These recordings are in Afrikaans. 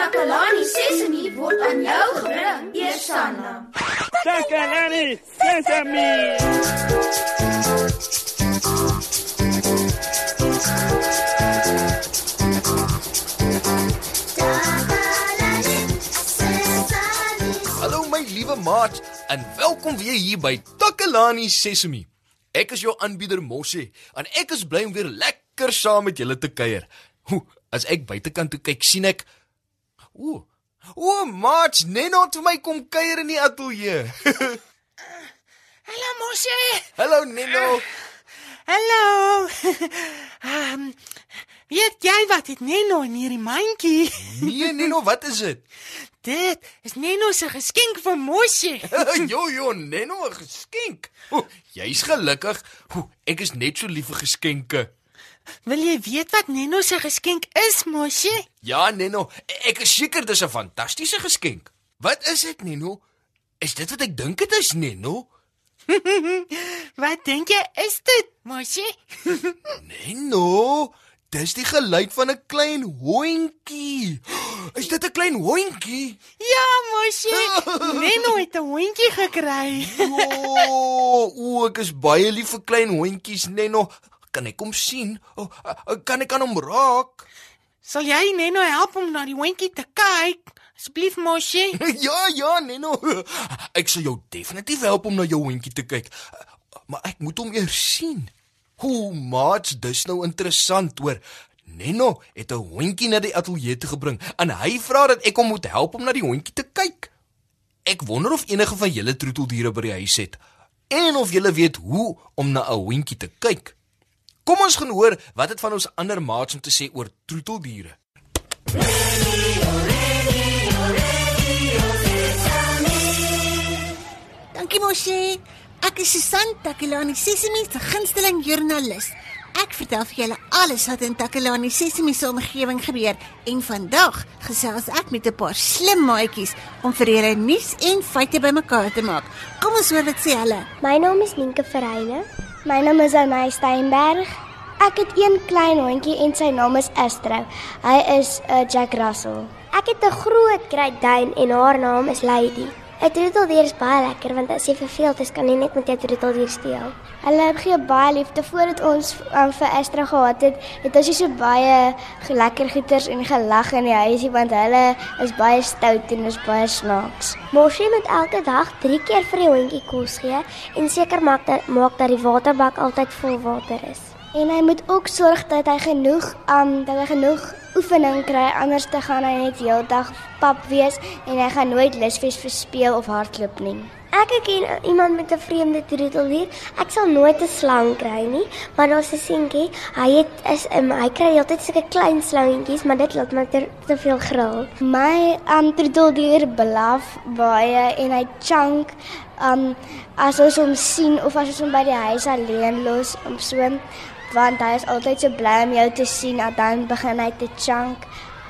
Takalani Sesemi word aan jou gebring, Eersanna. Takalani Sesemi. Hallo my liewe maat en welkom weer hier by Takalani Sesemi. Ek is jou aanbieder Mosse en ek is bly om weer lekker saam met julle te kuier. Hoe, as ek buitekant toe kyk, sien ek Ooh. O, maat, Neno het vir my kom kuier in die ateljee. Hallo Mosie. Hallo Neno. Hallo. Ehm um, weet jy wat dit Neno in hierdie mandjie? Nee Neno, wat is dit? Dit is Neno se geskenk vir Mosie. jo jo, Neno 'n geskenk. O, jy's gelukkig. O, ek is net so lief vir geskenke. Wil jy weet wat Neno se geskenk is, Mosie? Ja, Neno, ek is seker dis 'n fantastiese geskenk. Wat is dit, Neno? Is dit wat ek dink dit is, Neno? wat dink jy is dit, Mosie? Neno, dis die geluid van 'n klein hondjie. Is dit 'n klein hondjie? ja, Mosie. Neno het 'n hondjie gekry. O, o, ek is baie lief vir klein hondjies, Neno. Kan ek hom sien? O, kan ek aan hom raak? Sal jy Neno help om na die hondjie te kyk? Asseblief, Mosie. Ja, ja, Neno. Ek sal jou definitief help om na jou hondjie te kyk. Maar ek moet hom eers sien. Hoe maats, dis nou interessant hoor. Neno het 'n hondjie na die ateljee toe gebring en hy vra dat ek hom moet help om na die hondjie te kyk. Ek wonder of enige van julle troeteldiere by die huis het en of julle weet hoe om na 'n hondjie te kyk. Kom ons gaan hoor wat dit van ons ander maats om te sê oor troeteldiere. Dankie Moshi. Ek is Susan Takelani Sesimi se gunsteling joernalis. Ek vertel vir julle alles wat in Takelani Sesimi se omgewing gebeur en vandag gesels ek met 'n paar slim maatjies om vir julle nuus en feite bymekaar te maak. Kom ons hoor wat sê hulle. My naam is Nienke Verheyne. My naam is Anay Steinberg. Ek het een klein hondjie en sy naam is Astro. Hy is 'n uh, Jack Russell. Ek het 'n groot Great Dane en haar naam is Lady. 'n Troeteldier is baie lekker want as jy verveeld is, kan jy net met jou troeteldier steel. Hulle gee baie liefde voordat ons um, vir Astro gehad het. Het ons so baie lekker goeters en gelag in die huisie want hulle is baie stout en is baie snaaks. Mosie moet elke dag 3 keer vir die hondjie kos gee en seker maak dat maak dat die waterbak altyd vol water is. En hy moet ook sorg dat hy genoeg um dat hy genoeg oefening kry anders te gaan hy net heeldag pap wees en hy gaan nooit lus wees vir speel of hardloop nie. Ek ken iemand met 'n vreemde troeteldier. Ek sal nooit 'n slang kry nie, maar daar's 'n seentjie. Hy het is um, hy kry altyd sulke klein slangetjies, maar dit laat my te, te veel gril. My um troeteldier blaf baie en hy chunk um as ons hom sien of as ons hom by die huis alleen los om so want hy is altyd so bly om jou te sien en dan begin hy te chunk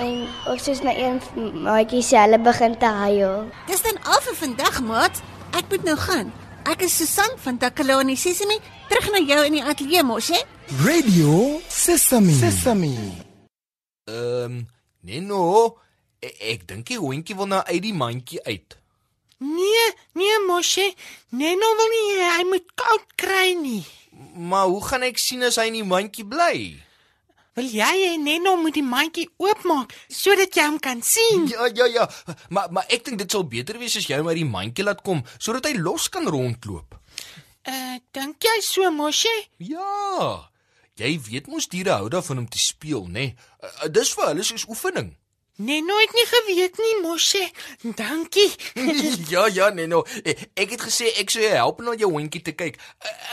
en of soos my een maatjie sê hulle begin te huil. Dis dan al vir vandag, maat. Ek moet nou gaan. Ek is Susan van Takelani Sesimi, terug na jou in die ateljee mos, hè? Radio Sesame. Sesame. Ehm, um, Neno, ek, ek dink die hondjie wil nou uit die mandjie uit. Nee, nee Mosie. Neno wil nie hy moet koud kry nie. Maar hoe gaan ek sien as hy in die mandjie bly? Wil jy hê Neno moet die mandjie oopmaak sodat jy hom kan sien? Ja, ja, ja. Maar maar ek dink dit sal beter wees as jy hom uit die mandjie laat kom sodat hy los kan rondloop. Uh, dink jy so Mosie? Ja. Jy weet mos diere hou daarvan om te speel, nê? Nee? Uh, dis vir hulle soos oefening. Neno het nie geweet nie, Mosie. Dankie. ja, ja, Neno. Ek het gesê ek sou jou help na jou hondjie te kyk.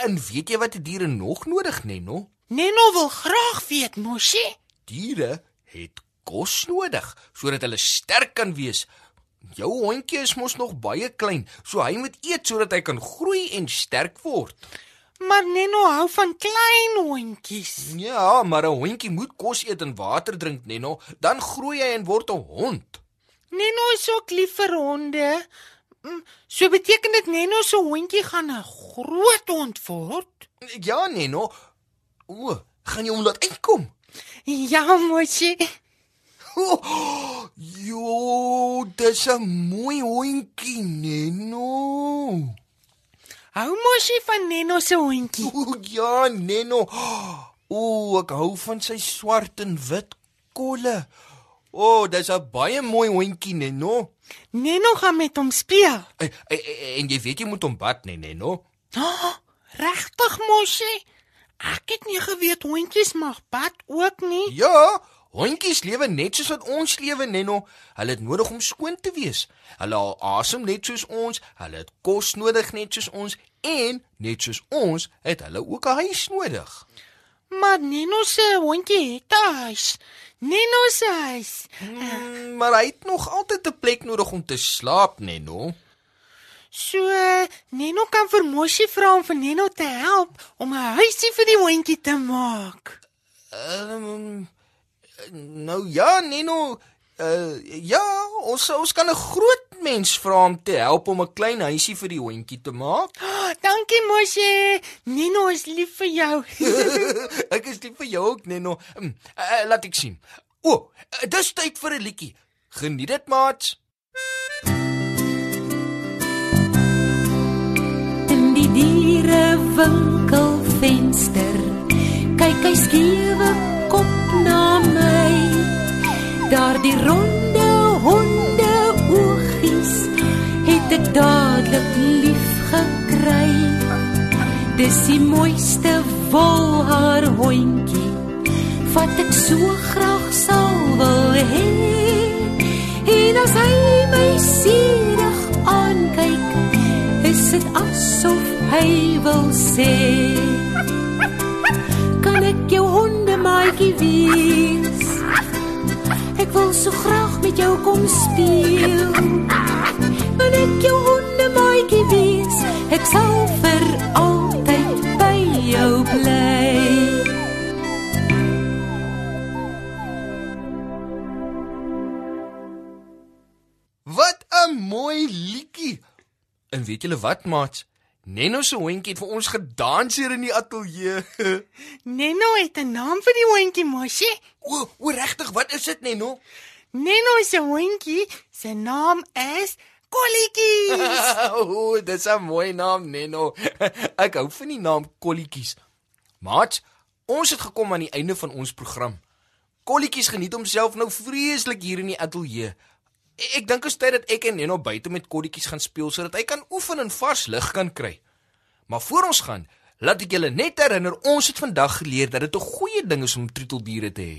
En weet jy wat die diere nog nodig, Neno? Neno wil graag weet, Mosie. Diere het kos nodig sodat hulle sterk kan wees. Jou hondjie is mos nog baie klein, so hy moet eet sodat hy kan groei en sterk word. Maar Neno hou van klein hondjies. Ja, maar 'n hondjie moet kos eet en water drink, Neno, dan groei hy en word 'n hond. Neno is ook lief vir honde. Mm, So beteken dit Neno se hondjie gaan 'n groot hond word? Ja, Neno. O, gaan jy hom laat uitkom? Ja, Mosie. Oh, jo, dis 'n mooi hondjie, Neno. Hou mos jy van Neno se hondjie? O ja, Neno. O, ek hou van sy swart en wit kolle. O, dis 'n baie mooi hondjie, Neno. Neno gaan met hom speel. En, en, en jy weet jy moet hom bad, nee, Neno. Oh, regtig mosie? Ek het nie geweet hondjies mag bad ook nie. Ja, hondjies lewe net soos wat ons lewe, Neno. Hulle het nodig om skoon te wees. Hulle haal asem net soos ons, hulle het kos nodig net soos ons en net soos ons het hulle ook 'n huis nodig. Maar Neno se hondjie het 'n huis. Neno se huis. Mm, maar hy het nog altyd 'n plek nodig om te slaap, Neno. So Neno kan vir Moshi vra om vir Neno te help om 'n huisie vir die hondjie te maak. Ehm um, nou ja, Neno, uh, ja, ons ons kan 'n groot mens vra om te help om 'n klein huisie vir die hondjie te maak. Oh, dankie Moshi. Neno is lief vir jou. ek is lief vir jou ook, Neno. Um, uh, laat ek sien. O, oh, uh, dis tyd vir 'n liedjie. Geniet dit, maat. In die dierewinkel venster kyk hy skewe Dis die mooiste wolhaar hondjie wat ek so graag sal wil hê. En as hy my sierig aankyk, is dit asof hy wil sê Kan ek jou hondemaatjie wees? Ek wil so graag met jou kom speel. Julle wat, maat? Neno se hondjie het vir ons gedans hier in die ateljee. Neno het 'n naam vir die hondjie Moshi. o, o regtig, wat is dit, Neno? Neno se hondjie se naam is Kolletjie. o, dis 'n mooi naam, Neno. Ek hou van die naam Kolletjies. Maat, ons het gekom aan die einde van ons program. Kolletjies geniet homself nou vreeslik hier in die ateljee. Ek dink is tyd dat ek en Neno buite met kolletjies gaan speel sodat hy kan oefen en vars lug kan kry. Maar voor ons gaan, laat ek julle net herinner, ons het vandag geleer dat dit 'n goeie ding is om troeteldiere te hê.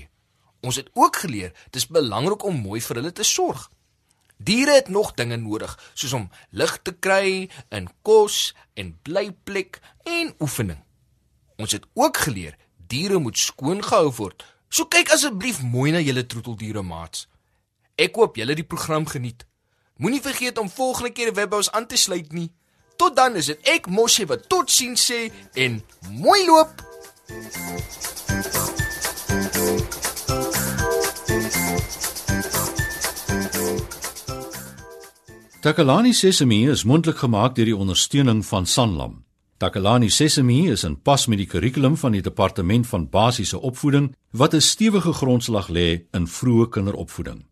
Ons het ook geleer dis belangrik om mooi vir hulle te sorg. Diere het nog dinge nodig, soos om lig te kry, in kos en blyplek en oefening. Ons het ook geleer diere moet skoon gehou word. So kyk asseblief mooi na julle troeteldiere maats. Ek hoop julle die program geniet. Moenie vergeet om volgende keer Webbous aan te sluit nie. Tot dan is dit ek Moshi wat totsiens sê en mooi loop. Takalani Sesemi is mondelik gemaak deur die ondersteuning van Sanlam. Takalani Sesemi is in pas met die kurrikulum van die departement van basiese opvoeding wat 'n stewige grondslag lê in vroeë kinderopvoeding.